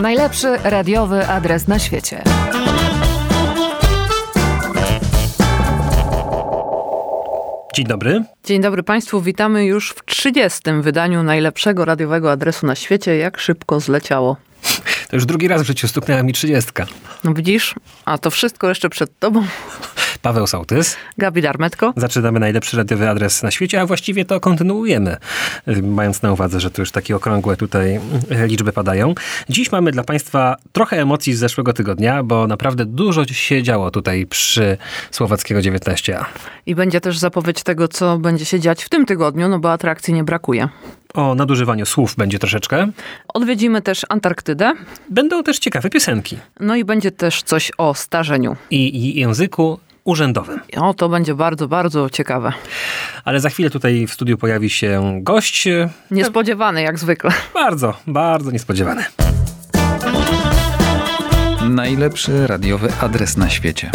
Najlepszy radiowy adres na świecie. Dzień dobry. Dzień dobry Państwu, witamy już w 30. wydaniu najlepszego radiowego adresu na świecie. Jak szybko zleciało. To już drugi raz w życiu stuknęła mi trzydziestka. No widzisz, a to wszystko jeszcze przed Tobą. Paweł Sołtys. Gabi Darmetko. Zaczynamy najlepszy radiowy adres na świecie, a właściwie to kontynuujemy, mając na uwadze, że tu już takie okrągłe tutaj e, liczby padają. Dziś mamy dla Państwa trochę emocji z zeszłego tygodnia, bo naprawdę dużo się działo tutaj przy Słowackiego 19a. I będzie też zapowiedź tego, co będzie się dziać w tym tygodniu, no bo atrakcji nie brakuje. O nadużywaniu słów będzie troszeczkę. Odwiedzimy też Antarktydę. Będą też ciekawe piosenki. No i będzie też coś o starzeniu. I, i języku urzędowym. O, to będzie bardzo, bardzo ciekawe. Ale za chwilę tutaj w studiu pojawi się gość. Niespodziewany jak zwykle. Bardzo, bardzo niespodziewany. Najlepszy radiowy adres na świecie.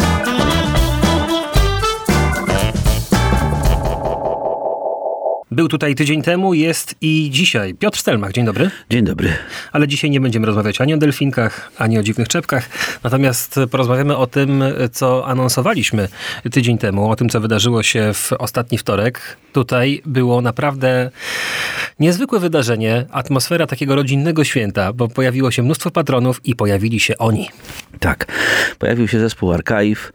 Był tutaj tydzień temu, jest i dzisiaj. Piotr Stelmach, dzień dobry. Dzień dobry. Ale dzisiaj nie będziemy rozmawiać ani o delfinkach, ani o dziwnych czepkach. Natomiast porozmawiamy o tym, co anonsowaliśmy tydzień temu, o tym, co wydarzyło się w ostatni wtorek. Tutaj było naprawdę niezwykłe wydarzenie, atmosfera takiego rodzinnego święta, bo pojawiło się mnóstwo patronów i pojawili się oni. Tak. Pojawił się zespół Archive,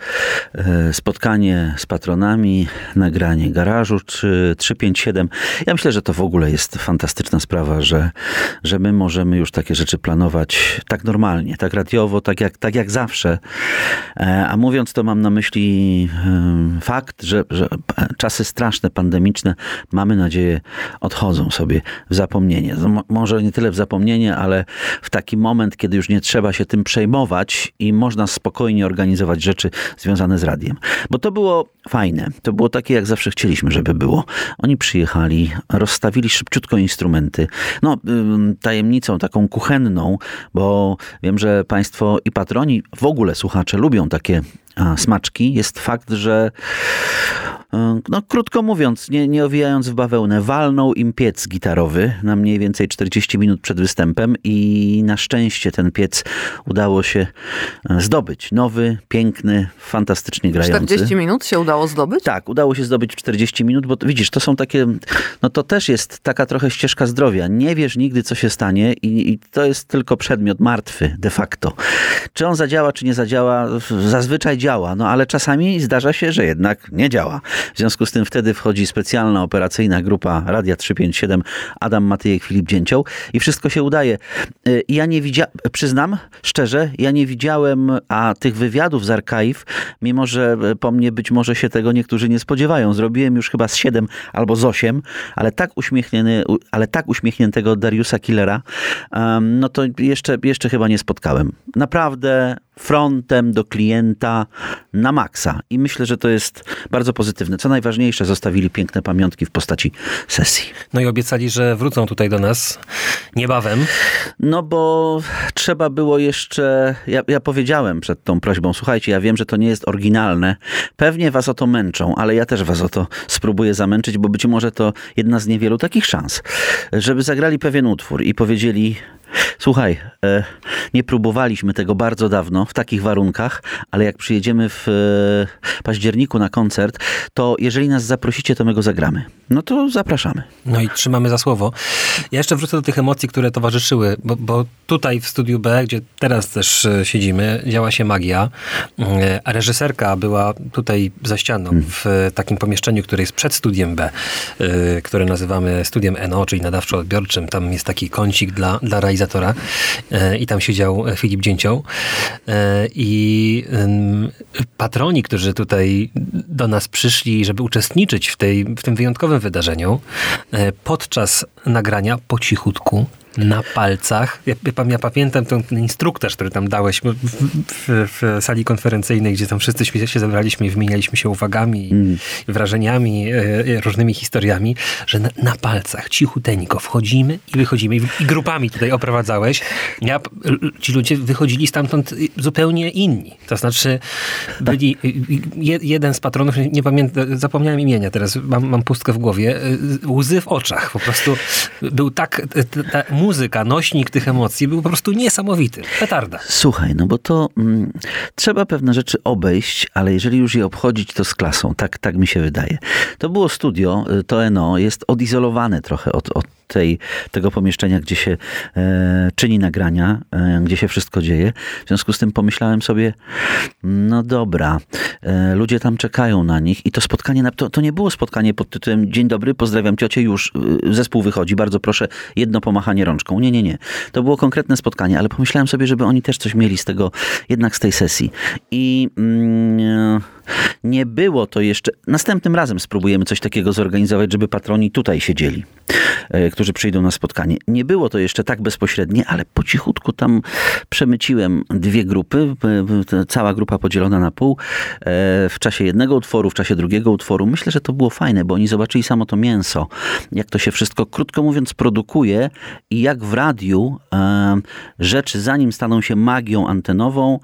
e, spotkanie z patronami, nagranie garażu 357. Ja myślę, że to w ogóle jest fantastyczna sprawa, że, że my możemy już takie rzeczy planować tak normalnie, tak radiowo, tak jak, tak jak zawsze. E, a mówiąc to mam na myśli fakt, że, że czasy straszne, pandemiczne, mamy nadzieję, odchodzą sobie w zapomnienie. Może nie tyle w zapomnienie, ale w taki moment, kiedy już nie trzeba się tym przejmować i można spokojnie organizować rzeczy związane z radiem. Bo to było fajne. To było takie, jak zawsze chcieliśmy, żeby było. Oni przyjechali, rozstawili szybciutko instrumenty. No, tajemnicą taką kuchenną, bo wiem, że Państwo i patroni, w ogóle słuchacze lubią takie smaczki, jest fakt, że E, no krótko mówiąc, nie, nie owijając w bawełnę, walnął im piec gitarowy na mniej więcej 40 minut przed występem i na szczęście ten piec udało się e, zdobyć. Nowy, piękny, fantastycznie grający. 40 minut się udało zdobyć? Tak, udało się zdobyć 40 minut, bo widzisz, to są takie, no to też jest taka trochę ścieżka zdrowia. Nie wiesz nigdy, co się stanie i, i to jest tylko przedmiot martwy de facto. Czy on zadziała, czy nie zadziała, zazwyczaj działa, no ale czasami zdarza się, że jednak nie działa. W związku z tym wtedy wchodzi specjalna operacyjna grupa Radia 357, Adam Matyjek, Filip Dzięcioł i wszystko się udaje. Y, ja nie widziałem, przyznam szczerze, ja nie widziałem a tych wywiadów z archive, mimo że po mnie być może się tego niektórzy nie spodziewają. Zrobiłem już chyba z 7 albo z 8, ale tak uśmiechnięty, ale tak uśmiechniętego Dariusa Killera, no to jeszcze, jeszcze chyba nie spotkałem. Naprawdę frontem do klienta na maksa. I myślę, że to jest bardzo pozytywne. Co najważniejsze, zostawili piękne pamiątki w postaci sesji. No i obiecali, że wrócą tutaj do nas niebawem. No bo trzeba było jeszcze... Ja, ja powiedziałem przed tą prośbą, słuchajcie, ja wiem, że to nie jest oryginalne. Pewnie was o to męczą, ale ja też was o to spróbuję zamęczyć, bo być może to jedna z niewielu takich szans, żeby zagrali pewien utwór i powiedzieli Słuchaj, e, nie próbowaliśmy tego bardzo dawno w takich warunkach, ale jak przyjedziemy w e, październiku na koncert, to jeżeli nas zaprosicie, to my go zagramy. No to zapraszamy. No i trzymamy za słowo. Ja jeszcze wrócę do tych emocji, które towarzyszyły, bo, bo tutaj w studiu B, gdzie teraz też e, siedzimy, działa się magia, a reżyserka była tutaj za ścianą, hmm. w takim pomieszczeniu, które jest przed studiem B, które nazywamy studiem NO, czyli nadawczo-odbiorczym. Tam jest taki kącik dla, dla realizatora e, i tam siedział Filip Dzięcioł. E, I patroni, którzy tutaj do nas przyszli, żeby uczestniczyć w, tej, w tym wyjątkowym wydarzeniu, e, podczas nagrania po cichutku na palcach. Ja, ja pamiętam ten, ten instruktaż, który tam dałeś w, w, w, sali konferencyjnej, gdzie tam wszyscy się zebraliśmy i wymienialiśmy się uwagami, mm. wrażeniami, e, różnymi historiami, że na, na, palcach cichuteńko wchodzimy i wychodzimy. I, I, grupami tutaj oprowadzałeś. Ja, ci ludzie wychodzili stamtąd zupełnie inni. To znaczy byli, je, jeden z patronów, nie pamiętam, zapomniałem imienia teraz, mam, mam pustkę w głowie, e, łzy w oczach. Po prostu był tak, ta, muzyka, nośnik tych emocji był po prostu niesamowity. Petarda. Słuchaj, no bo to mm, trzeba pewne rzeczy obejść, ale jeżeli już je obchodzić, to z klasą. Tak, tak mi się wydaje. To było studio, y, to NO jest odizolowane trochę od, od tej, tego pomieszczenia, gdzie się e, czyni nagrania, e, gdzie się wszystko dzieje. W związku z tym pomyślałem sobie, no dobra, e, ludzie tam czekają na nich i to spotkanie, to, to nie było spotkanie pod tytułem Dzień dobry, pozdrawiam ciocię, już y, zespół wychodzi, bardzo proszę, jedno pomachanie rączką. Nie, nie, nie. To było konkretne spotkanie, ale pomyślałem sobie, żeby oni też coś mieli z tego, jednak z tej sesji. I mm, nie było to jeszcze. Następnym razem spróbujemy coś takiego zorganizować, żeby patroni tutaj siedzieli, e, którzy przyjdą na spotkanie. Nie było to jeszcze tak bezpośrednie, ale po cichutku tam przemyciłem dwie grupy, e, cała grupa podzielona na pół, e, w czasie jednego utworu, w czasie drugiego utworu. Myślę, że to było fajne, bo oni zobaczyli samo to mięso, jak to się wszystko, krótko mówiąc, produkuje i jak w radiu rzeczy, zanim staną się magią antenową,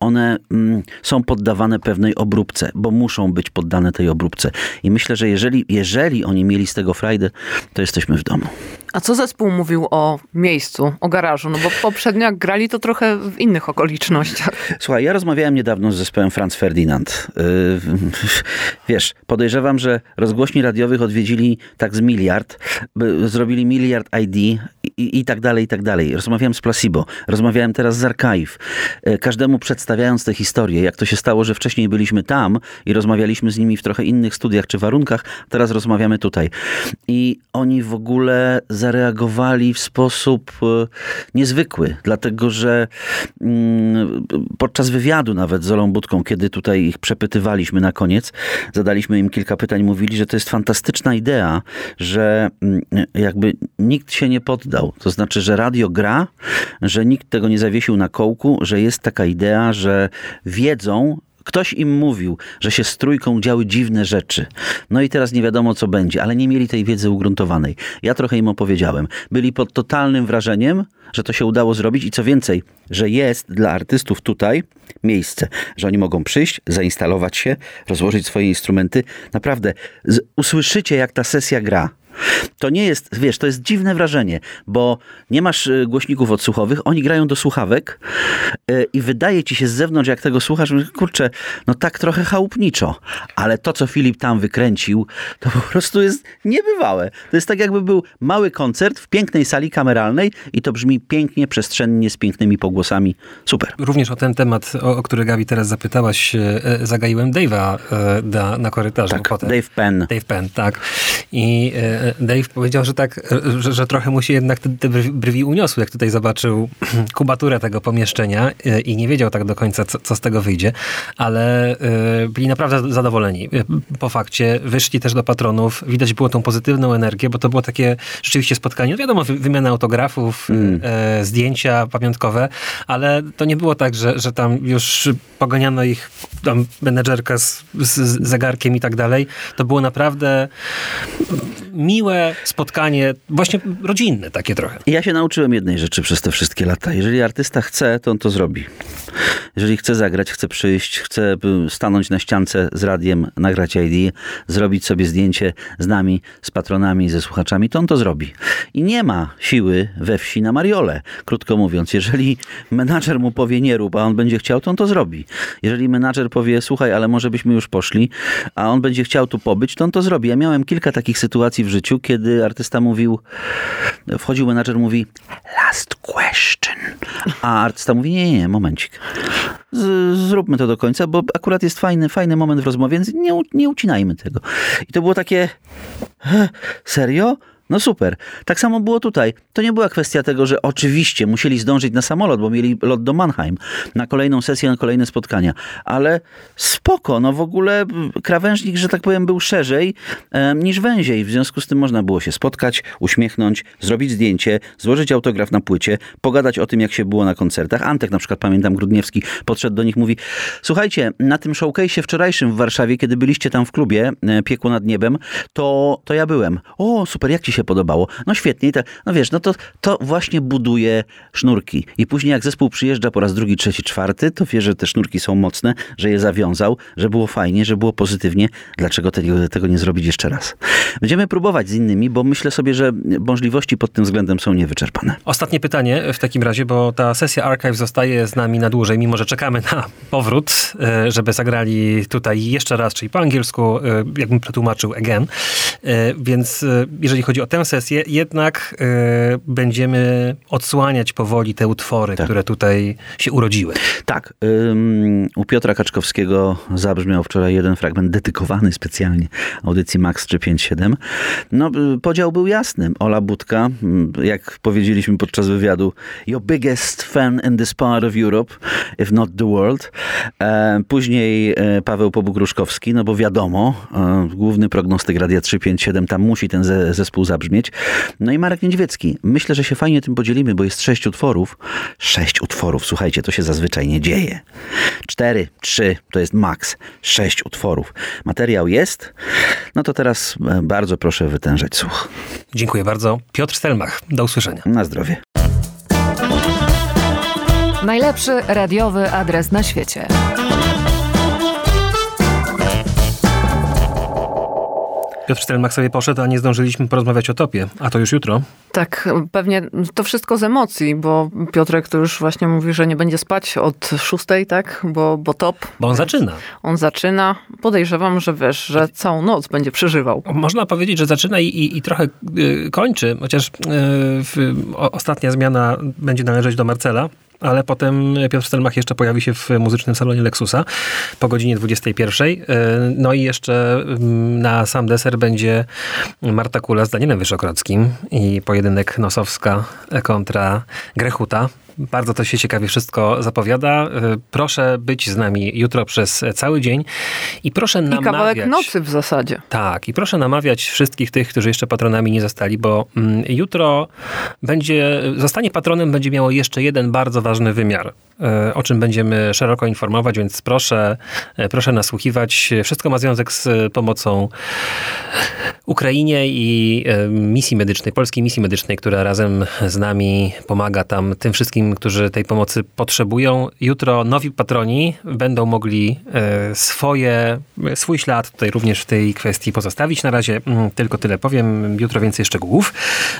one mm, są poddawane pewnej obróbce, bo muszą być poddane tej obróbce. I myślę, że jeżeli, jeżeli oni mieli z tego frajdę, to jesteśmy w domu. A co zespół mówił o miejscu, o garażu? No bo poprzednio jak grali to trochę w innych okolicznościach. Słuchaj, ja rozmawiałem niedawno z zespołem Franz Ferdinand. Yy, wiesz, podejrzewam, że rozgłośni radiowych odwiedzili tak z miliard, zrobili miliard ID i, i tak dalej, i tak dalej. Rozmawiałem z Placebo, rozmawiałem teraz z Archive. Yy, każdemu przedstawiając tę historię, jak to się stało, że wcześniej byliśmy tam i rozmawialiśmy z nimi w trochę innych studiach czy warunkach, teraz rozmawiamy tutaj. I oni w ogóle zareagowali w sposób e, niezwykły, dlatego że mm, podczas wywiadu nawet z Olą Budką, kiedy tutaj ich przepytywaliśmy na koniec, zadaliśmy im kilka pytań, mówili, że to jest fantastyczna idea, że mm, jakby nikt się nie poddał. To znaczy, że radio gra, że nikt tego nie zawiesił na kołku, że jest taka idea, że wiedzą, Ktoś im mówił, że się z trójką działy dziwne rzeczy. No i teraz nie wiadomo, co będzie, ale nie mieli tej wiedzy ugruntowanej. Ja trochę im opowiedziałem. Byli pod totalnym wrażeniem, że to się udało zrobić i co więcej, że jest dla artystów tutaj miejsce, że oni mogą przyjść, zainstalować się, rozłożyć swoje instrumenty. Naprawdę, usłyszycie, jak ta sesja gra. To nie jest, wiesz, to jest dziwne wrażenie, bo nie masz y, głośników odsłuchowych, oni grają do słuchawek y, i wydaje ci się z zewnątrz, jak tego słuchasz, kurczę, no tak trochę chałupniczo, ale to, co Filip tam wykręcił, to po prostu jest niebywałe. To jest tak, jakby był mały koncert w pięknej sali kameralnej i to brzmi pięknie, przestrzennie, z pięknymi pogłosami. Super. Również o ten temat, o, o który Gabi teraz zapytałaś, e, zagaiłem Dave'a e, na korytarzu. Tak, potem. Dave Penn. Dave Penn, tak. I e, Dave powiedział, że tak, że, że trochę mu się jednak te, te, brwi uniosły, jak tutaj zobaczył kubaturę tego pomieszczenia e, i nie wiedział tak do końca, co, co z tego wyjdzie, ale e, byli naprawdę zadowoleni. E, po fakcie wyszli też do patronów, widać było tą pozytywną energię, bo to było takie rzeczywiście spotkanie, no wiadomo, wymiana autografów, mm. zdjęcia pamiątkowe, ale to nie było tak, że, że tam już poganiano ich tam menedżerka z, z zegarkiem i tak dalej. To było naprawdę miłe spotkanie, właśnie rodzinne takie trochę. Ja się nauczyłem jednej rzeczy przez te wszystkie lata. Jeżeli artysta chce, to on to zrobi. Jeżeli chce zagrać, chce przyjść, chce stanąć na ściance z radiem, nagrać ID, zrobić sobie zdjęcie z nami, z patronami, ze słuchaczami, to on to zrobi. I nie ma siły we wsi na Mariole. Krótko mówiąc, jeżeli menadżer mu powie nie rób, a on będzie chciał, to on to zrobi. Jeżeli menadżer powie słuchaj, ale może byśmy już poszli, a on będzie chciał tu pobyć, to on to zrobi. Ja miałem kilka takich sytuacji w życiu, kiedy artysta mówił, wchodził menadżer, mówi last question, a artysta mówi nie, nie, momencik. Z, zróbmy to do końca, bo akurat jest fajny, fajny moment w rozmowie, więc nie, nie ucinajmy tego. I to było takie, serio? No super. Tak samo było tutaj. To nie była kwestia tego, że oczywiście musieli zdążyć na samolot, bo mieli lot do Mannheim, na kolejną sesję, na kolejne spotkania. Ale spoko, no w ogóle krawężnik, że tak powiem, był szerzej e, niż węziej. W związku z tym można było się spotkać, uśmiechnąć, zrobić zdjęcie, złożyć autograf na płycie, pogadać o tym, jak się było na koncertach. Antek na przykład, pamiętam, Grudniewski podszedł do nich, mówi słuchajcie, na tym showcase'ie wczorajszym w Warszawie, kiedy byliście tam w klubie e, Piekło nad Niebem, to, to ja byłem. O, super, jak ci się podobało. No świetnie, te, no wiesz, no to, to właśnie buduje sznurki. I później jak zespół przyjeżdża po raz drugi, trzeci, czwarty, to wie, że te sznurki są mocne, że je zawiązał, że było fajnie, że było pozytywnie. Dlaczego tego, tego nie zrobić jeszcze raz? Będziemy próbować z innymi, bo myślę sobie, że możliwości pod tym względem są niewyczerpane. Ostatnie pytanie w takim razie, bo ta sesja Archive zostaje z nami na dłużej, mimo że czekamy na powrót, e, żeby zagrali tutaj jeszcze raz, czyli po angielsku, e, jakbym przetłumaczył again. E, więc jeżeli chodzi o tę sesję, jednak będziemy odsłaniać powoli te utwory, tak. które tutaj się urodziły. Tak. u Piotra Kaczkowskiego zabrzmiał wczoraj jeden fragment dedykowany specjalnie audycji Max 357. No, podział był jasny. Ola Budka, jak powiedzieliśmy podczas wywiadu, your biggest fan in this part of Europe, if not the world. E, później e, Paweł Pobuk-Ruszkowski, no bo wiadomo, e, główny prognostyk Radia 357, tam musi ten zespół zabrzmieć. No i Marek Niedźwiecki. Myślę, że się fajnie tym podzielimy, bo jest sześć utworów. Sześć utworów, słuchajcie, to się zazwyczaj nie dzieje. Cztery, trzy, to jest maks. Sześć utworów. Materiał jest. No to teraz bardzo proszę wytężać słuch. Dziękuję bardzo. Piotr Stelmach. Do usłyszenia. Na zdrowie. Najlepszy radiowy adres na świecie. Piotr Stelmach sobie poszedł, a nie zdążyliśmy porozmawiać o topie, a to już jutro. Tak, pewnie to wszystko z emocji, bo Piotrek to już właśnie mówi, że nie będzie spać od szóstej, tak, bo, bo top. Bo on zaczyna. On zaczyna. Podejrzewam, że wiesz, że całą noc będzie przeżywał. Można powiedzieć, że zaczyna i, i, i trochę y, kończy, chociaż y, ostatnia zmiana będzie należeć do Marcela, ale potem Piotr Stelmach jeszcze pojawi się w muzycznym salonie Lexusa po godzinie 21. E, no i jeszcze mm, na sam deser będzie Marta Kula z Danielem Wyszogrodzkim i pojedynek Nosowska kontra Grechuta. Bardzo to się ciekawie wszystko zapowiada. E, proszę być z nami jutro przez cały dzień i proszę namawiać... I kawałek nocy w zasadzie. Tak, i proszę namawiać wszystkich tych, którzy jeszcze patronami nie zostali, bo mm, jutro będzie, zostanie patronem będzie miało jeszcze jeden bardzo ważny wymiar, e, o czym będziemy szeroko informować, więc proszę, e, proszę nasłuchiwać. Wszystko ma związek z pomocą Ukrainie i misji medycznej, polskiej misji medycznej, która razem z nami pomaga tam tym wszystkim którzy tej pomocy potrzebują. Jutro nowi patroni będą mogli e, swoje, swój ślad tutaj również w tej kwestii pozostawić. Na razie mm, tylko tyle powiem, jutro więcej szczegółów.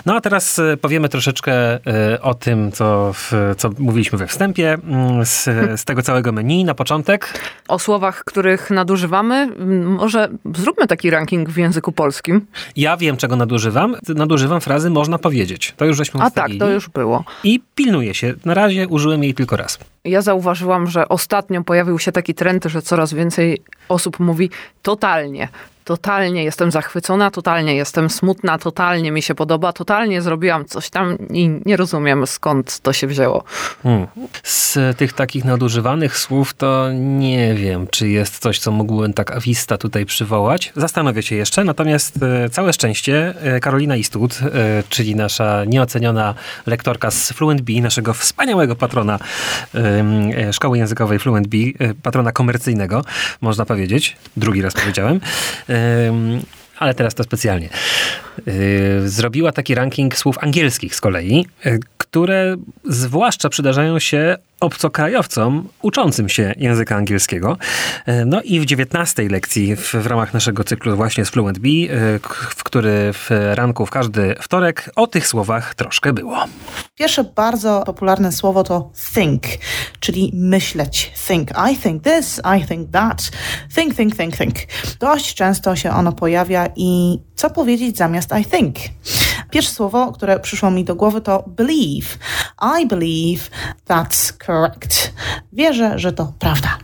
No a teraz e, powiemy troszeczkę e, o tym, co, co mówiliśmy we wstępie, mm, z, z tego całego menu na początek. O słowach, których nadużywamy. Może zróbmy taki ranking w języku polskim. Ja wiem, czego nadużywam. Nadużywam frazy można powiedzieć. To już żeśmy A tak, to już było. I pilnuję się na razie użyłem jej tylko raz. Ja zauważyłam, że ostatnio pojawił się taki trend, że coraz więcej osób mówi totalnie totalnie jestem zachwycona, totalnie jestem smutna, totalnie mi się podoba, totalnie zrobiłam coś tam i nie rozumiem skąd to się wzięło. Hmm. Z tych takich nadużywanych słów to nie wiem, czy jest coś, co mógłbym tak awista tutaj przywołać. Zastanowię się jeszcze, natomiast e, całe szczęście e, Karolina Istut, e, czyli nasza nieoceniona lektorka z Fluent naszego wspaniałego patrona szkoły językowej Fluent patrona komercyjnego, można powiedzieć. Drugi raz powiedziałem ale teraz to specjalnie. Yy, zrobiła taki ranking słów angielskich z kolei, yy, które zwłaszcza przydarzają się obcokrajowcom uczącym się języka angielskiego. Yy, no i w dziewiętnastej lekcji w, w, ramach naszego cyklu właśnie z Fluent B, w który w ranku w każdy wtorek o tych słowach troszkę było. Pierwsze bardzo popularne słowo to think, czyli myśleć. Think. I think this, I think that. Think, think, think, think. Dość często się ono pojawia i co powiedzieć zamiast I think? Pierwsze słowo, które przyszło mi do głowy to believe. I believe that's correct. Wierzę, że to prawda.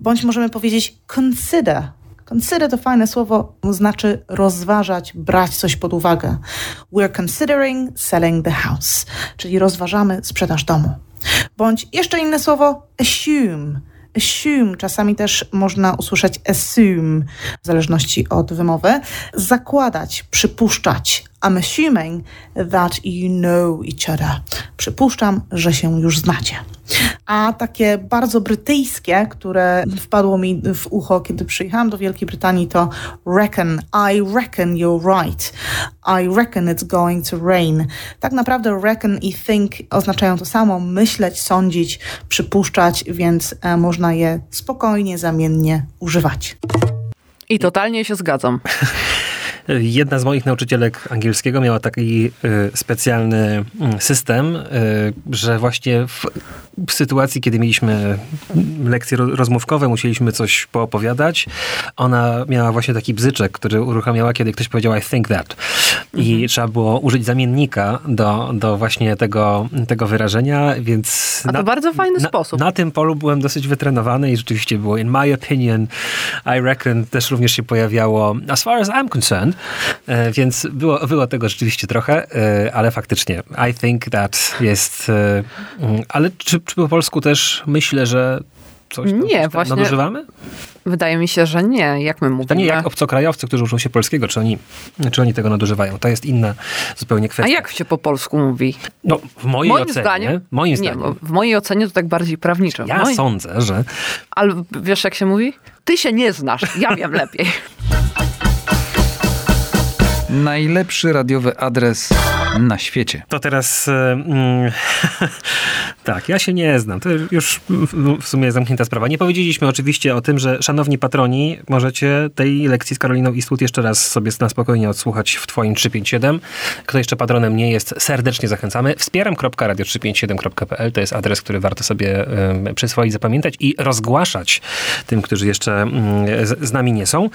Bądź możemy powiedzieć consider. Consider to fajne słowo, znaczy rozważać, brać coś pod uwagę. We're considering selling the house, czyli rozważamy sprzedaż domu. Bądź jeszcze inne słowo assume assume, czasami też można usłyszeć assume, w zależności od wymowy, zakładać, przypuszczać. I'm assuming that you know each other. Przypuszczam, że się już znacie. a takie bardzo brytyjskie, które wpadło mi w ucho, kiedy przyjechałam do Wielkiej Brytanii, to reckon, I reckon you're right, I reckon it's going to rain. Tak naprawdę reckon i think oznaczają to samo, myśleć, sądzić, przypuszczać, więc e, można je spokojnie, zamiennie używać. I totalnie się zgadzam. Jedna z moich nauczycielek angielskiego miała taki y, specjalny mm, system, y, że właśnie w, w, sytuacji, kiedy mieliśmy lekcje rozmówkowe, musieliśmy coś poopowiadać, ona miała właśnie taki bzyczek, który uruchamiała, kiedy ktoś powiedział I think that. I mhm. trzeba było użyć zamiennika do, do właśnie tego, tego wyrażenia, więc... A to na, bardzo fajny na, sposób. Na tym polu byłem dosyć wytrenowany i rzeczywiście było in my opinion, I reckon też również się pojawiało as far as I'm concerned, E, więc było, było tego rzeczywiście trochę, e, ale faktycznie I think that jest... E, mm, ale czy, czy po polsku też myślę, że coś tam, nie, coś właśnie nadużywamy? Wydaje mi się, że nie. Jak my mówimy? To nie jak obcokrajowcy, którzy uczą się polskiego, czy oni, czy oni tego nadużywają. To jest inna zupełnie kwestia. A jak się po polsku mówi? No, w mojej moim ocenie. Zdaniem, moim zdaniem. Nie, w mojej ocenie to tak bardziej prawniczo. Ja Moi... sądzę, że... Ale wiesz, jak się mówi? Ty się nie znasz, ja wiem lepiej. Najlepszy radiowy adres na świecie. To teraz mm, tak, ja się nie znam. To już w sumie zamknięta sprawa. Nie powiedzieliśmy oczywiście o tym, że szanowni patroni, możecie tej lekcji z Karoliną Eastwood jeszcze raz sobie na spokojnie odsłuchać w twoim 357. Kto jeszcze patronem nie jest, serdecznie zachęcamy. Wspieram.radio357.pl to jest adres, który warto sobie um, przyswoić, zapamiętać i rozgłaszać tym, którzy jeszcze um, z, nami nie są. E,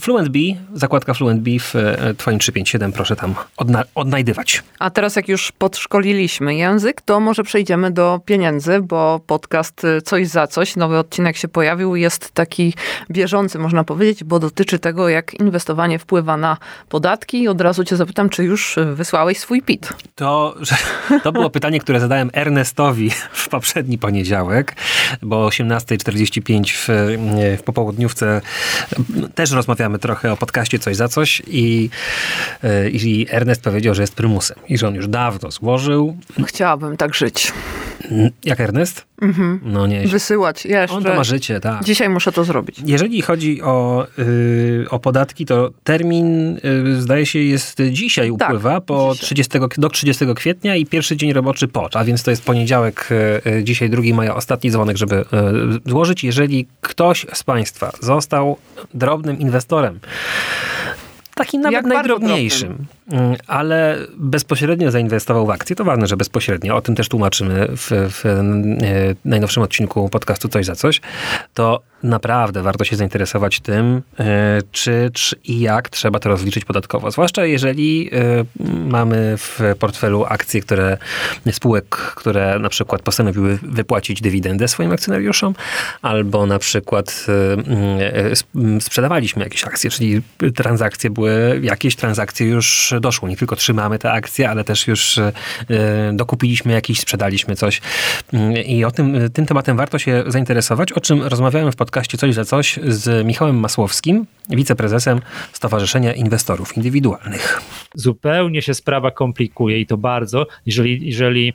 Fluent B, zakładka Fluent B w e, twoim 357, proszę tam odna odnajdywać. A teraz jak już podszkoliliśmy język, to może przejdziemy do pieniędzy, bo podcast y, Coś za coś, nowy odcinek się pojawił, jest taki bieżący, można powiedzieć, bo dotyczy tego, jak inwestowanie wpływa na podatki. I od razu cię zapytam, czy już y, wysłałeś swój PIT? To, to było pytanie, które zadałem Ernestowi w poprzedni poniedziałek, bo o 18.45 w, w popołudniówce też rozmawiamy trochę o podcaście Coś za coś i, y, i Ernest powiedział, że jest prymusem i że on już dawno złożył. Chciałabym tak żyć. Jak Ernest? Mhm. No nie. Wysyłać jeszcze. On to ma życie, tak. Dzisiaj muszę to zrobić. Jeżeli chodzi o, yy, o podatki, to termin yy, zdaje się jest dzisiaj tak, upływa po 30, do 30 kwietnia i pierwszy dzień roboczy po, a więc to jest poniedziałek, yy, dzisiaj 2 maja, ostatni dzwonek, żeby y, złożyć. Jeżeli ktoś z Państwa został drobnym inwestorem, takim nawet najdrobniejszym, mm, ale bezpośrednio zainwestował w akcje, to ważne, że bezpośrednio, o tym też tłumaczymy w, w e, najnowszym odcinku podcastu Coś za Coś, to naprawdę warto się zainteresować tym, e, czy, czy i jak trzeba to rozliczyć podatkowo. Zwłaszcza jeżeli e, mamy w portfelu akcje, które, spółek, które na przykład postanowiły wypłacić dywidendę swoim akcjonariuszom, albo na przykład sprzedawaliśmy jakieś akcje, czyli transakcje były jakieś transakcje już doszło. Nie tylko trzymamy te akcje, ale też już e, dokupiliśmy jakiś, sprzedaliśmy coś. Mm, I o tym, tym tematem warto się zainteresować, o czym rozmawiałem w podcaście Coś za Coś z Michałem Masłowskim, wiceprezesem Stowarzyszenia Inwestorów Indywidualnych. Zupełnie się sprawa komplikuje i to bardzo, jeżeli, jeżeli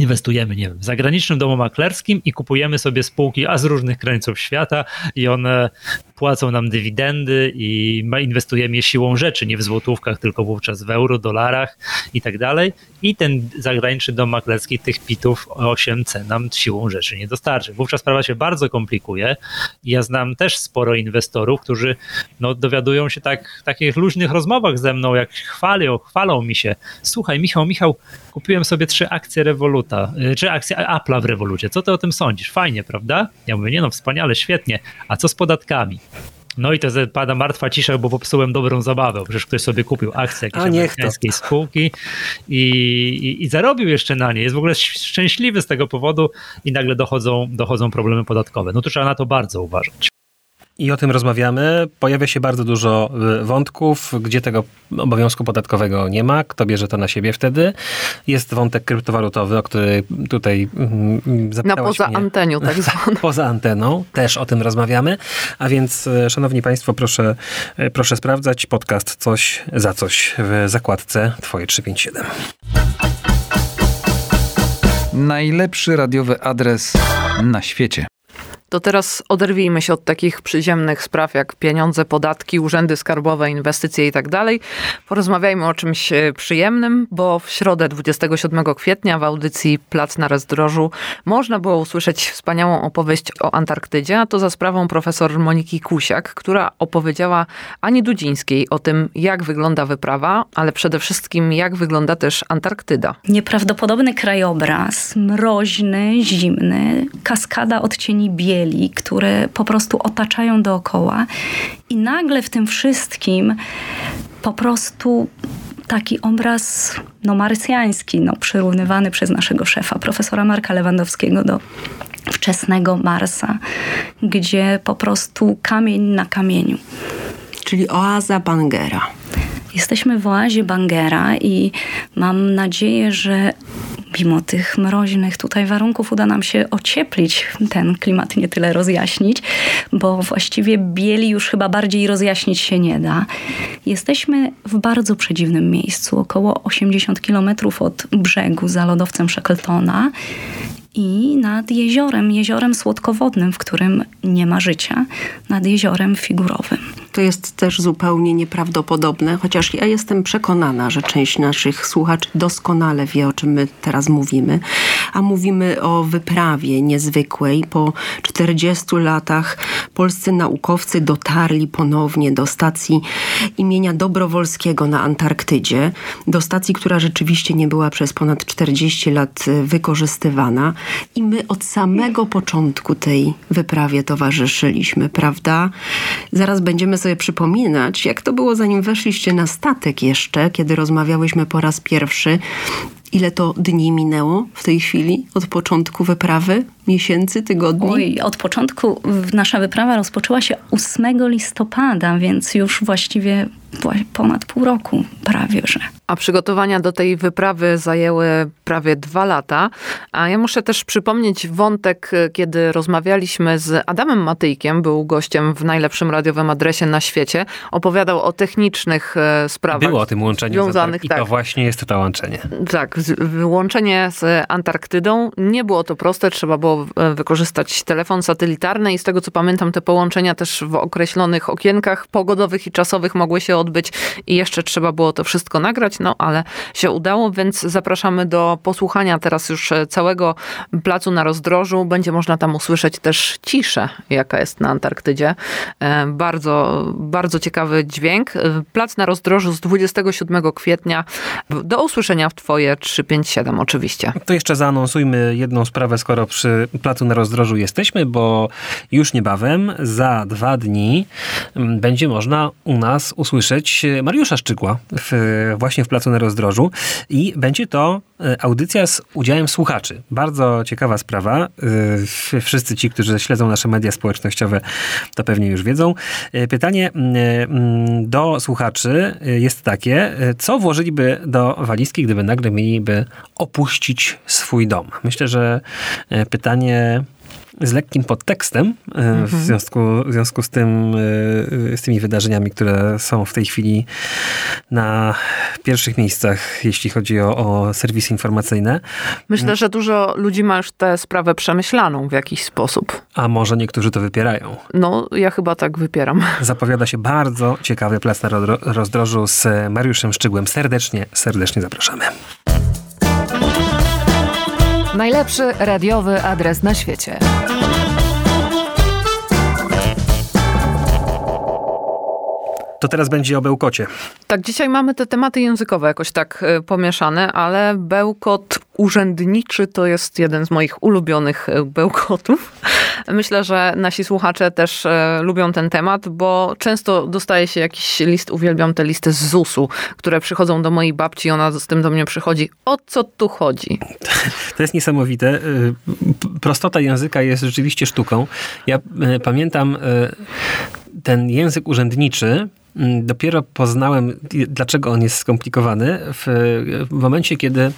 inwestujemy, nie wiem, w zagranicznym domu maklerskim i kupujemy sobie spółki a z różnych krańców świata i one płacą nam dywidendy i inwestujemy je siłą rzeczy, nie w złotówkach, tylko wówczas w euro, dolarach i tak dalej. I ten zagraniczny dom maklerski tych pitów 8C nam siłą rzeczy nie dostarczy. Wówczas sprawa się bardzo komplikuje. Ja znam też sporo inwestorów, którzy no, dowiadują się tak w takich luźnych rozmowach ze mną, jak chwalą, chwalą mi się. Słuchaj, Michał, Michał, kupiłem sobie trzy akcje Revoluta, y, czy akcje Apple'a w Revolucie. Co ty o tym sądzisz? Fajnie, prawda? Ja mówię, nie no, wspaniale, świetnie. A co z podatkami? No i to pada martwa cisza, bo popsułem dobrą zabawę. Przecież ktoś sobie kupił akcję jakiejś amerykańskiej spółki i, i, i, zarobił jeszcze na nie. Jest w ogóle szczęśliwy z tego powodu i nagle dochodzą, dochodzą problemy podatkowe. No to trzeba na to bardzo uważać. I o tym rozmawiamy. Pojawia się bardzo dużo y, wątków, gdzie tego obowiązku podatkowego nie ma, kto bierze to na siebie wtedy. Jest wątek kryptowalutowy, o który tutaj mm, Na poza mnie. antenią, tak zwaną. poza anteną, też o tym rozmawiamy. A więc, y, szanowni państwo, proszę, y, proszę sprawdzać podcast Coś za Coś w zakładce Twoje 357. Najlepszy radiowy adres na świecie. To teraz oderwijmy się od takich przyziemnych spraw jak pieniądze, podatki, urzędy skarbowe, inwestycje i tak dalej. Porozmawiajmy o czymś e, przyjemnym, bo w środę 27 kwietnia w audycji Plac na Rozdrożu można było usłyszeć wspaniałą opowieść o Antarktydzie, a to za sprawą profesor Moniki Kusiak, która opowiedziała Ani Dudzińskiej o tym, jak wygląda wyprawa, ale przede wszystkim jak wygląda też Antarktyda. Nieprawdopodobny krajobraz, mroźny, zimny, kaskada odcieni bieli, które po prostu otaczają dookoła i nagle w tym wszystkim po prostu taki obraz no, marsjański, no, przyrównywany przez naszego szefa, profesora Marka Lewandowskiego do wczesnego Marsa, gdzie po prostu kamień na kamieniu. Czyli oaza Bangera. Jesteśmy w oazie Bangera i mam nadzieję, że mimo tych mroźnych tutaj warunków uda nam się ocieplić ten klimat, nie tyle rozjaśnić, bo właściwie bieli już chyba bardziej rozjaśnić się nie da. Jesteśmy w bardzo przedziwnym miejscu, około 80 kilometrów od brzegu za lodowcem Shackletona i nad jeziorem, jeziorem słodkowodnym, w którym nie ma życia, nad jeziorem figurowym. To jest też zupełnie nieprawdopodobne, chociaż ja jestem przekonana, że część naszych słuchaczy doskonale wie, o czym my teraz mówimy. A mówimy o wyprawie niezwykłej. Po 40 latach polscy naukowcy dotarli ponownie do stacji imienia Dobrowolskiego na Antarktydzie. Do stacji, która rzeczywiście nie była przez ponad 40 lat wykorzystywana. I my od samego początku tej wyprawie towarzyszyliśmy, prawda? Zaraz będziemy sobie przypominać, jak to było zanim weszliście na statek jeszcze, kiedy rozmawiałyśmy po raz pierwszy. Ile to dni minęło w tej chwili od początku wyprawy? Miesięcy, tygodni? Oj, od początku nasza wyprawa rozpoczęła się 8 listopada, więc już właściwie ponad pół roku prawie, że. A przygotowania do tej wyprawy zajęły prawie dwa lata. A ja muszę też przypomnieć wątek, kiedy rozmawialiśmy z Adamem Matyjkiem, był gościem w najlepszym radiowym adresie na świecie. Opowiadał o technicznych e, sprawach. Było o tym łączeniu związanych, i tak. to właśnie jest to łączenie. Tak, wyłączenie z Antarktydą. Nie było to proste, trzeba było e, wykorzystać telefon satelitarny i z tego co pamiętam, te połączenia też w określonych okienkach pogodowych i czasowych mogły się odbyć i jeszcze trzeba było to wszystko nagrać, no ale się udało, więc zapraszamy do posłuchania teraz już całego placu na rozdrożu. Będzie można tam usłyszeć też ciszę, jaka jest na Antarktydzie. E, bardzo, bardzo ciekawy dźwięk. Plac na rozdrożu z 27 kwietnia. Do usłyszenia w Twoje 357 oczywiście. To jeszcze zaanonsujmy jedną sprawę, skoro przy Placu na Rozdrożu jesteśmy, bo już niebawem, za dwa dni, będzie można u nas usłyszeć Mariusza Szczygła w, właśnie w Placu na Rozdrożu i będzie to audycja z udziałem słuchaczy. Bardzo ciekawa sprawa. Wszyscy ci, którzy śledzą nasze media społecznościowe, to pewnie już wiedzą. Pytanie do słuchaczy jest takie, co włożyliby do walizki, gdyby nagle mieliby opuścić swój dom? Myślę, że pytanie z lekkim podtekstem mhm. w, związku, w związku z tym, z tymi wydarzeniami, które są w tej chwili na pierwszych miejscach, jeśli chodzi o, o serwisy informacyjne. Myślę, że dużo ludzi ma już tę sprawę przemyślaną w jakiś sposób. A może niektórzy to wypierają? No, ja chyba tak wypieram. Zapowiada się bardzo ciekawy plac na rozdrożu z Mariuszem Szczygłem. Serdecznie, serdecznie zapraszamy. Najlepszy radiowy adres na świecie. To teraz będzie o bełkocie. Tak, dzisiaj mamy te tematy językowe jakoś tak pomieszane, ale bełkot urzędniczy to jest jeden z moich ulubionych bełkotów. Myślę, że nasi słuchacze też lubią ten temat, bo często dostaje się jakiś list, uwielbiam te listy z ZUS-u, które przychodzą do mojej babci, ona z tym do mnie przychodzi. O co tu chodzi? To jest niesamowite. Prostota języka jest rzeczywiście sztuką. Ja pamiętam ten język urzędniczy, dopiero poznałem, dlaczego on jest skomplikowany w, w momencie, kiedy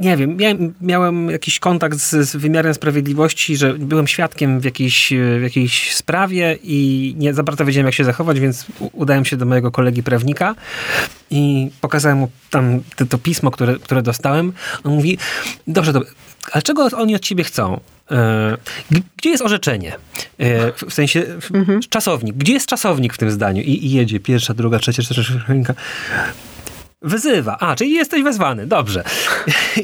nie wiem, miałem, miałem jakiś kontakt z, z wymiarem sprawiedliwości, że byłem świadkiem w jakiejś, w jakiejś sprawie i nie za bardzo wiedziałem, jak się zachować, więc udałem się do mojego kolegi prawnika i pokazałem mu tam to, to pismo, które, które dostałem. On mówi, dobrze, dobrze, ale czego oni od ciebie chcą? E, gdzie jest orzeczenie? E, w sensie w, czasownik. Gdzie jest czasownik w tym zdaniu? I, I, jedzie pierwsza, druga, trzecia, trzecia, trzecia. Wyzywa. A, czyli jesteś wezwany. Dobrze.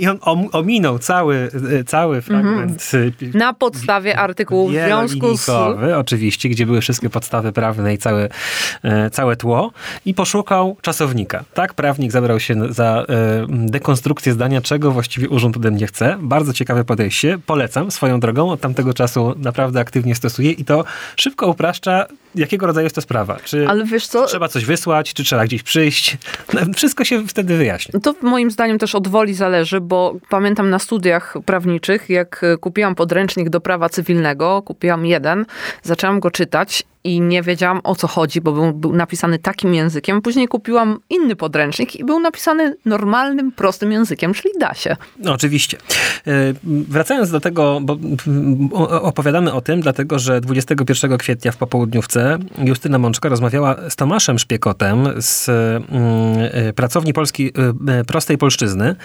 I on ominął cały, cały fragment. Na podstawie artykułu w związku z... Oczywiście, gdzie były wszystkie podstawy prawne i całe, całe tło. I poszukał czasownika. Tak, prawnik zabrał się za dekonstrukcję zdania, czego właściwie urząd ode mnie chce. Bardzo ciekawe podejście. Polecam swoją drogą. Od tamtego czasu naprawdę aktywnie stosuję i to szybko upraszcza jakiego rodzaju jest to sprawa. Czy Ale wiesz co? trzeba coś wysłać, czy trzeba gdzieś przyjść. No, wszystko się wtedy wyjaśni. To moim zdaniem też od woli zależy, bo pamiętam na studiach prawniczych, jak kupiłam podręcznik do prawa cywilnego, kupiłam jeden, zaczęłam go czytać i nie wiedziałam o co chodzi, bo był, był, napisany takim językiem. Później kupiłam inny podręcznik i był napisany normalnym, prostym językiem, czyli da się. No, oczywiście. E, wracając do tego, bo opowiadamy o tym, dlatego że 21 kwietnia w popołudniówce Justyna Mączka rozmawiała z Tomaszem Szpiekotem z mm, e, pracowni Polski e, Prostej Polszczyzny,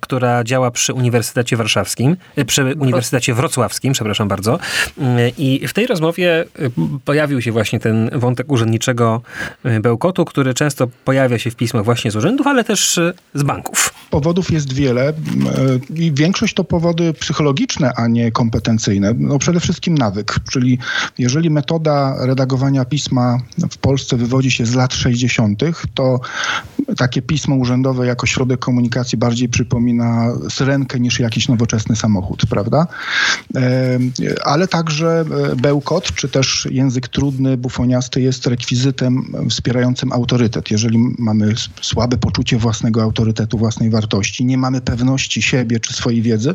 która działa przy Uniwersytecie Warszawskim, przy Uniwersytecie Wrocławskim, przepraszam bardzo. I w tej rozmowie pojawił pojawił się właśnie ten wątek urzędniczego e, bełkotu, który często pojawia się w pismach właśnie z urzędów, ale też e, z banków. Powodów jest wiele e, i większość to powody psychologiczne, a nie kompetencyjne. No przede wszystkim nawyk, czyli jeżeli metoda redagowania pisma w Polsce wywodzi się z lat 60., to takie pismo urzędowe jako środek komunikacji bardziej przypomina syrenkę niż jakiś nowoczesny samochód, prawda? Ale także bełkot, czy też język trudny, bufoniasty jest rekwizytem wspierającym autorytet. Jeżeli mamy słabe poczucie własnego autorytetu, własnej wartości, nie mamy pewności siebie czy swojej wiedzy,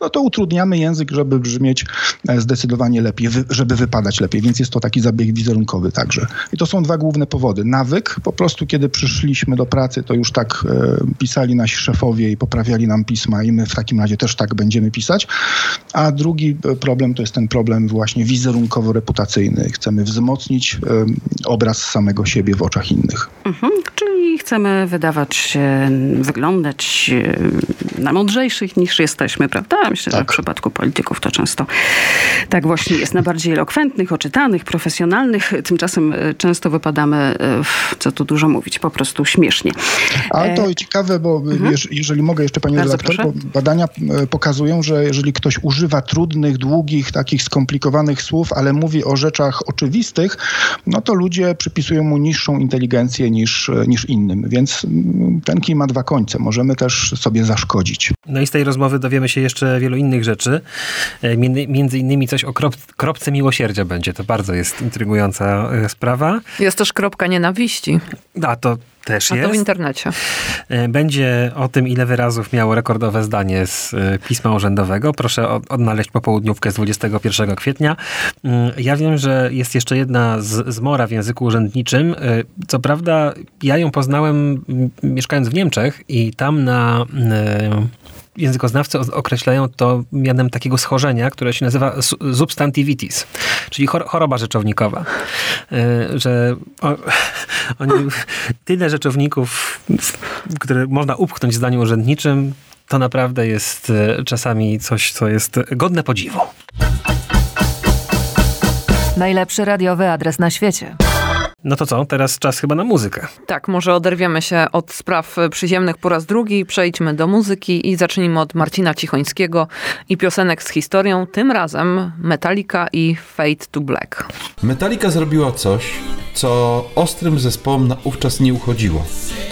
no to utrudniamy język, żeby brzmieć e, zdecydowanie lepiej, żeby wypadać lepiej. Więc jest to taki zabieg wizerunkowy także. I to są dwa główne powody. Nawyk, po prostu kiedy przyszliśmy do pracy, to już tak e, pisali nasi szefowie i poprawiali nam pisma i my w takim razie też tak będziemy pisać. A drugi e, problem to jest ten problem właśnie wizerunkowo-reputacyjny. Chcemy chcemy wzmocnić obraz samego siebie w oczach innych. Mhm, czyli chcemy wydawać się, wyglądać na mądrzejszych niż jesteśmy, prawda? Myślę, tak. że w przypadku polityków to często tak właśnie jest, na bardziej elokwentnych, oczytanych, profesjonalnych. Tymczasem e, często wypadamy, e, co tu dużo mówić, po prostu śmiesznie. Ale to e, ciekawe, bo mhm. jeżeli mogę jeszcze pani Bardzo redaktor, badania pokazują, że jeżeli ktoś używa trudnych, długich, takich skomplikowanych słów, ale mówi o rzeczach oczywistych, no to ludzie przypisują mu niższą inteligencję niż, niż innym. Więc mm, ten kij ma dwa końce. Możemy też sobie zaszkodzić. No i z tej rozmowy dowiemy się jeszcze wielu innych rzeczy. E, między innymi coś o krop, kropce miłosierdzia będzie. To bardzo jest intrygująca e, sprawa. Jest też kropka nienawiści. A to też A jest. to w internecie. E, będzie o tym, ile wyrazów miało rekordowe zdanie z e, pisma urzędowego. Proszę odnaleźć popołudniówkę z 21 kwietnia. Mm, ja wiem, że jest jeszcze jedna z, zmora w języku urzędniczym. E, co prawda, ja ją poznałem mieszkając w Niemczech i tam na językoznawcy określają to mianem takiego schorzenia, które się nazywa substantivitis, czyli choroba rzeczownikowa. Że oni, tyle rzeczowników, które można upchnąć w zdaniu urzędniczym, to naprawdę jest e, czasami coś, co jest godne podziwu. Najlepszy radiowy adres na świecie. No to co, teraz czas chyba na muzykę. Tak, może oderwiemy się od spraw przyziemnych po raz drugi, przejdźmy do muzyki i zacznijmy od Marcina Cichońskiego i piosenek z historią, tym razem Metallica i Fade to Black. Metallica zrobiła coś, co ostrym zespołom naówczas nie uchodziło.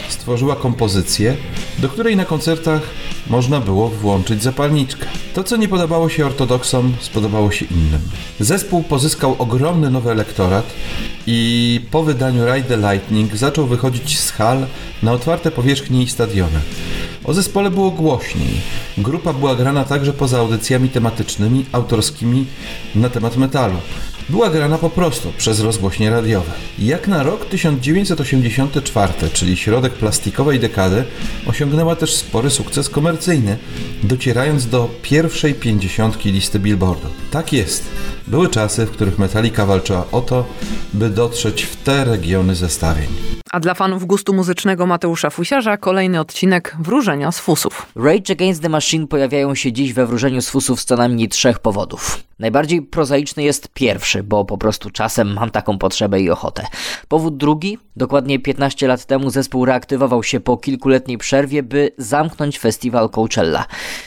Stworzyła kompozycję, do której na koncertach można było włączyć zapalniczkę. To, co nie podobało się ortodoksom, spodobało się innym. Zespół pozyskał ogromny nowy elektorat i po wydaniu Ride the Lightning zaczął wychodzić z hal na otwarte powierzchnie i stadiony. O zespole było głośniej. Grupa była grana także poza audycjami tematycznymi, autorskimi na temat metalu. Była grana po prostu przez rozgłośnie radiowe. Jak na rok 1984, czyli środek plastikowej dekady, osiągnęła też spory sukces komercyjny, docierając do pierwszej pięćdziesiątki listy Billboardu. Tak jest. Były czasy, w których Metallica walczyła o to, by dotrzeć w te regiony zestawień. A dla fanów gustu muzycznego Mateusza Fusiarza kolejny odcinek Wróżenia z Fusów. Rage Against the Machine pojawiają się dziś we Wróżeniu z Fusów z co najmniej trzech powodów. Najbardziej prozaiczny jest pierwszy, bo po prostu czasem mam taką potrzebę i ochotę. Powód drugi, dokładnie 15 lat temu zespół reaktywował się po kilkuletniej przerwie, by zamknąć festiwal Coachella.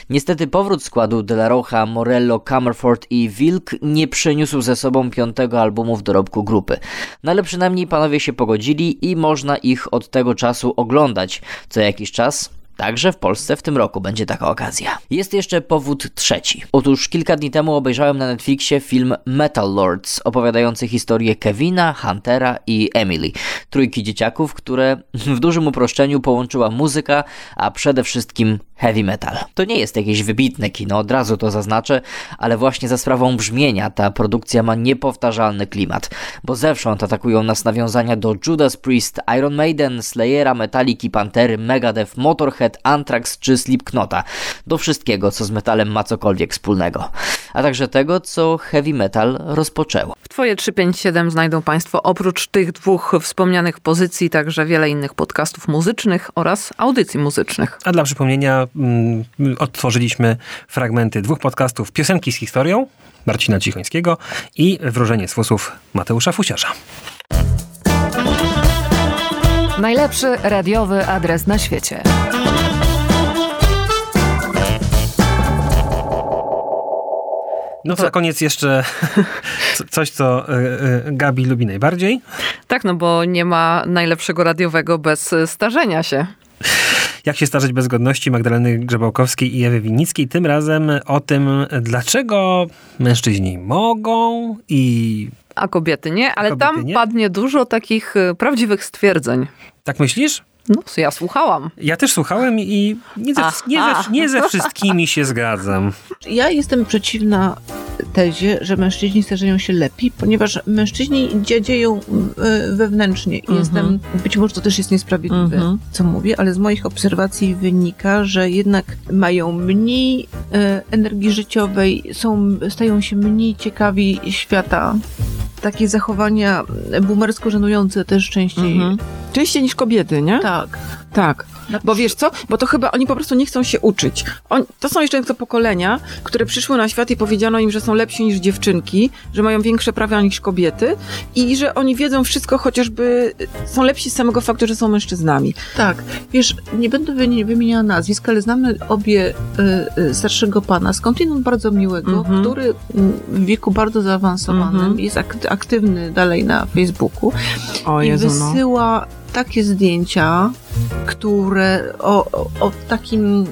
Niestety powrót składu De La Rocha, Morello, Camerford i Wilk nie przyniósł ze sobą piątego albumu w dorobku grupy. No ale przynajmniej panowie się pogodzili i można ich od tego czasu oglądać co jakiś czas, Także w Polsce w tym roku będzie taka okazja. Jest jeszcze powód trzeci. Otóż kilka dni temu obejrzałem na Netflixie film Metal Lords, opowiadający historię Kevina, Huntera i Emily, trójki dzieciaków, które w dużym uproszczeniu połączyła muzyka, a przede wszystkim heavy metal. To nie jest jakieś wybitne kino, od razu to zaznaczę, ale właśnie za sprawą brzmienia ta produkcja ma niepowtarzalny klimat, bo zewsząd atakują nas nawiązania do Judas Priest, Iron Maiden, Slayera, Metallica, Pantery, Megadeth, Motorhead, Anthrax czy Slipknota, do wszystkiego, co z metalem ma cokolwiek wspólnego, a także tego, co heavy metal rozpoczęło. W Twoje 357 znajdą Państwo oprócz tych dwóch wspomnianych pozycji także wiele innych podcastów muzycznych oraz audycji muzycznych. A dla przypomnienia odtworzyliśmy fragmenty dwóch podcastów Piosenki z historią Marcina Cichońskiego i Wróżenie z fusów Mateusza Fusiarza. Najlepszy radiowy adres na świecie. No to na koniec jeszcze coś, co y, y, Gabi lubi najbardziej. Tak, no bo nie ma najlepszego radiowego bez starzenia się. Jak się starzeć bez godności Magdaleny Grzebałkowskiej i Ewy Winnickiej. Tym razem o tym, dlaczego mężczyźni mogą i... A kobiety nie, ale kobiety tam nie? padnie dużo takich y, prawdziwych stwierdzeń. Tak myślisz? No, ja słuchałam. Ja też słuchałem i nie ze, nie ze, nie ze wszystkimi się zgadzam. Ja jestem przeciwna tezie, że mężczyźni starzeją się lepiej, ponieważ mężczyźni dziadzieją e, wewnętrznie. I Jestem, być może to też jest niesprawiedliwe, Mhm. co mówię, ale z moich obserwacji wynika, że jednak mają mniej e, energii życiowej, są, stają się mniej ciekawi świata. Takie zachowania boomersko żenujące też częściej. Mhm. Częściej niż kobiety, nie? Tak. Tak. Bo wiesz co? Bo to chyba oni po prostu nie chcą się uczyć. On, to są jeszcze te pokolenia, które przyszły na świat i powiedziano im, że są lepsi niż dziewczynki, że mają większe prawa niż kobiety i że oni wiedzą wszystko, chociażby są lepsi z samego faktu, że są mężczyznami. Tak, wiesz, nie będę wymi- wymieniała nazwisk, ale znamy obie y, y, starszego pana, skądinąd bardzo miłego, Mhm. który mm, w wieku bardzo zaawansowanym Mhm. jest ak- aktywny dalej na Facebooku O i Jezu, no. wysyła takie zdjęcia, które o, o, takim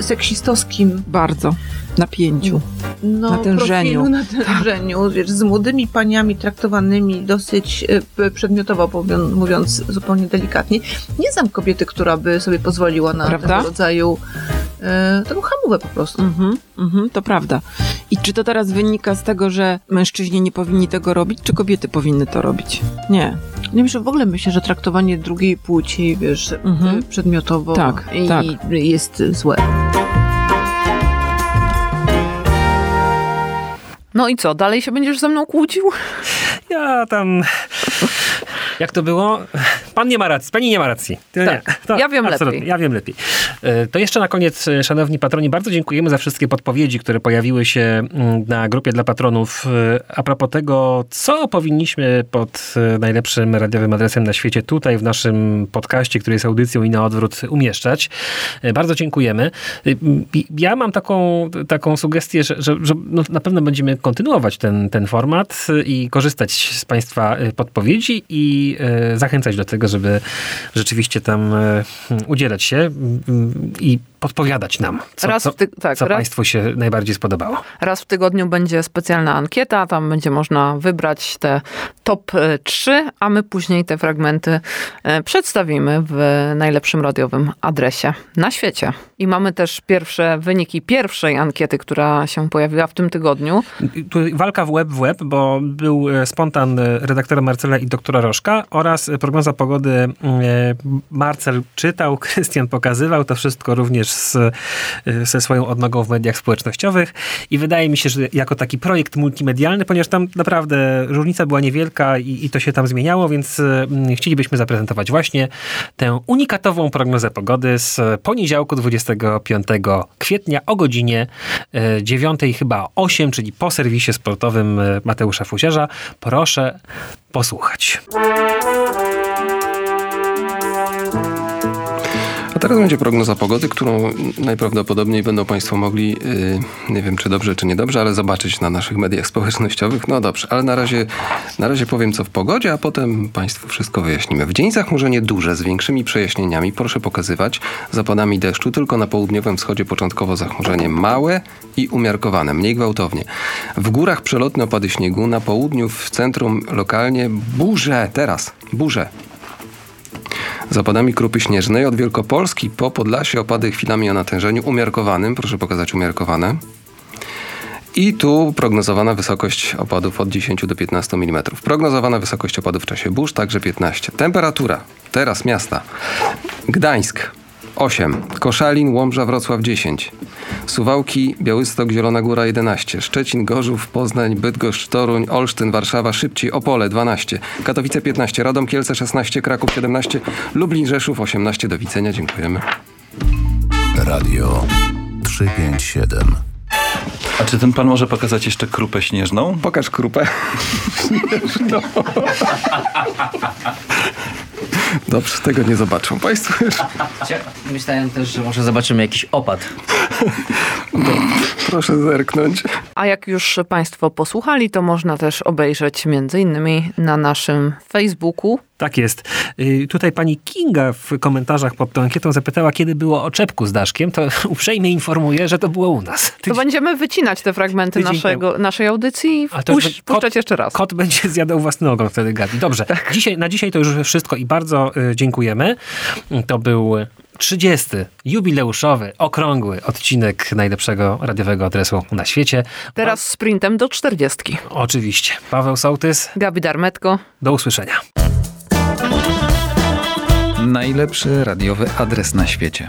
seksistowskim Bardzo. Napięciu. no, Natężeniu. profilu, natężeniu, wiesz, z młodymi paniami traktowanymi dosyć e, przedmiotowo, mówiąc zupełnie delikatnie. Nie znam kobiety, która by sobie pozwoliła na Prawda? tego rodzaju e, taką hamówę po prostu. Mhm, mhm, to prawda. I czy to teraz wynika z tego, że mężczyźni nie powinni tego robić, czy kobiety powinny to robić? Nie. Nie myślę, w ogóle myślę, że traktowanie drugiej płci, wiesz, Mhm. e, przedmiotowo Tak, i, tak. jest złe. No i co, dalej się będziesz ze mną kłócił? Ja tam... Jak to było? Pan nie ma racji, pani nie ma racji. Tak. To ja wiem absolutnie, lepiej. Ja wiem lepiej. E, To jeszcze na koniec, e, szanowni patroni, bardzo dziękujemy za wszystkie podpowiedzi, które pojawiły się mm, na grupie dla patronów e, a propos tego, co powinniśmy pod najlepszym radiowym adresem na świecie tutaj w naszym podcaście, który jest audycją i na odwrót umieszczać. Bardzo dziękujemy. Ja mam taką, taką sugestię, że, że, że no, na pewno będziemy kontynuować ten, ten format i korzystać z Państwa podpowiedzi i zachęcać do tego, żeby rzeczywiście tam e, udzielać się. Mm, I podpowiadać nam, co, Raz co, tak, co raz- Państwu się najbardziej spodobało. Raz w tygodniu będzie specjalna ankieta, tam będzie można wybrać te top e, 3, a my później te fragmenty e, przedstawimy w najlepszym radiowym adresie na świecie. I mamy też pierwsze wyniki pierwszej ankiety, która się pojawiła w tym tygodniu. Tu walka w web w web, bo był e, spontan e, redaktora Marcela i doktora Rożka oraz e, prognoza pogody e, Marcel czytał, Krystian pokazywał to wszystko również z, e, ze swoją odnogą w mediach społecznościowych i wydaje mi się, że jako taki projekt multimedialny, ponieważ tam naprawdę różnica była niewielka i, i to się tam zmieniało, więc e, chcielibyśmy zaprezentować właśnie tę unikatową prognozę pogody z poniedziałku 25 kwietnia o godzinie e, 9 chyba 8, czyli po serwisie sportowym e, Mateusza Fuzierza. Proszę posłuchać. A teraz będzie prognoza pogody, którą najprawdopodobniej będą Państwo mogli, yy, nie wiem czy dobrze, czy niedobrze, ale zobaczyć na naszych mediach społecznościowych. No dobrze, ale na razie, na razie powiem co w pogodzie, a potem Państwu wszystko wyjaśnimy. W dzień zachmurzenie duże z większymi przejaśnieniami. Proszę pokazywać zapadami deszczu. Tylko na południowym wschodzie początkowo zachmurzenie małe i umiarkowane, mniej gwałtownie. W górach przelotne opady śniegu, na południu w centrum lokalnie burze, teraz burze. Z opadami krupy śnieżnej od Wielkopolski po Podlasie opady chwilami o natężeniu umiarkowanym. Proszę pokazać umiarkowane. I tu prognozowana wysokość opadów od 10 do 15 mm. Prognozowana wysokość opadów w czasie burz także 15. Temperatura. Teraz miasta. Gdańsk 8, Koszalin, Łomża, Wrocław 10, Suwałki, Białystok, Zielona Góra 11, Szczecin, Gorzów, Poznań, Bydgoszcz, Toruń, Olsztyn, Warszawa, Szybci, Opole 12, Katowice 15, Radom, Kielce 16, Kraków 17, Lublin, Rzeszów 18. Do widzenia, dziękujemy. Radio 357. A czy ten pan może pokazać jeszcze krupę śnieżną? Pokaż krupę. śnieżną. Dobrze, tego nie zobaczą Państwo. Myślałem też, że może zobaczymy jakiś opad. Proszę zerknąć. A jak już Państwo posłuchali, to można też obejrzeć między innymi na naszym Facebooku. Tak jest. Y, Tutaj pani Kinga w komentarzach pod tą ankietą zapytała, kiedy było o czepku z Daszkiem. To uprzejmie informuję, że to było u nas. To będziemy wycinać te fragmenty tydzień naszego, naszej audycji i puś, kot- puszczać jeszcze raz. Kot będzie zjadał własny ogon wtedy Gabi. Dobrze, Tak. dzisiaj, na dzisiaj to już wszystko i bardzo y, dziękujemy. To był 30. jubileuszowy, okrągły odcinek najlepszego radiowego adresu na świecie. Teraz sprintem do 40. Oczywiście. Paweł Sołtys. Gabi Darmetko. Do usłyszenia. Najlepszy radiowy adres na świecie.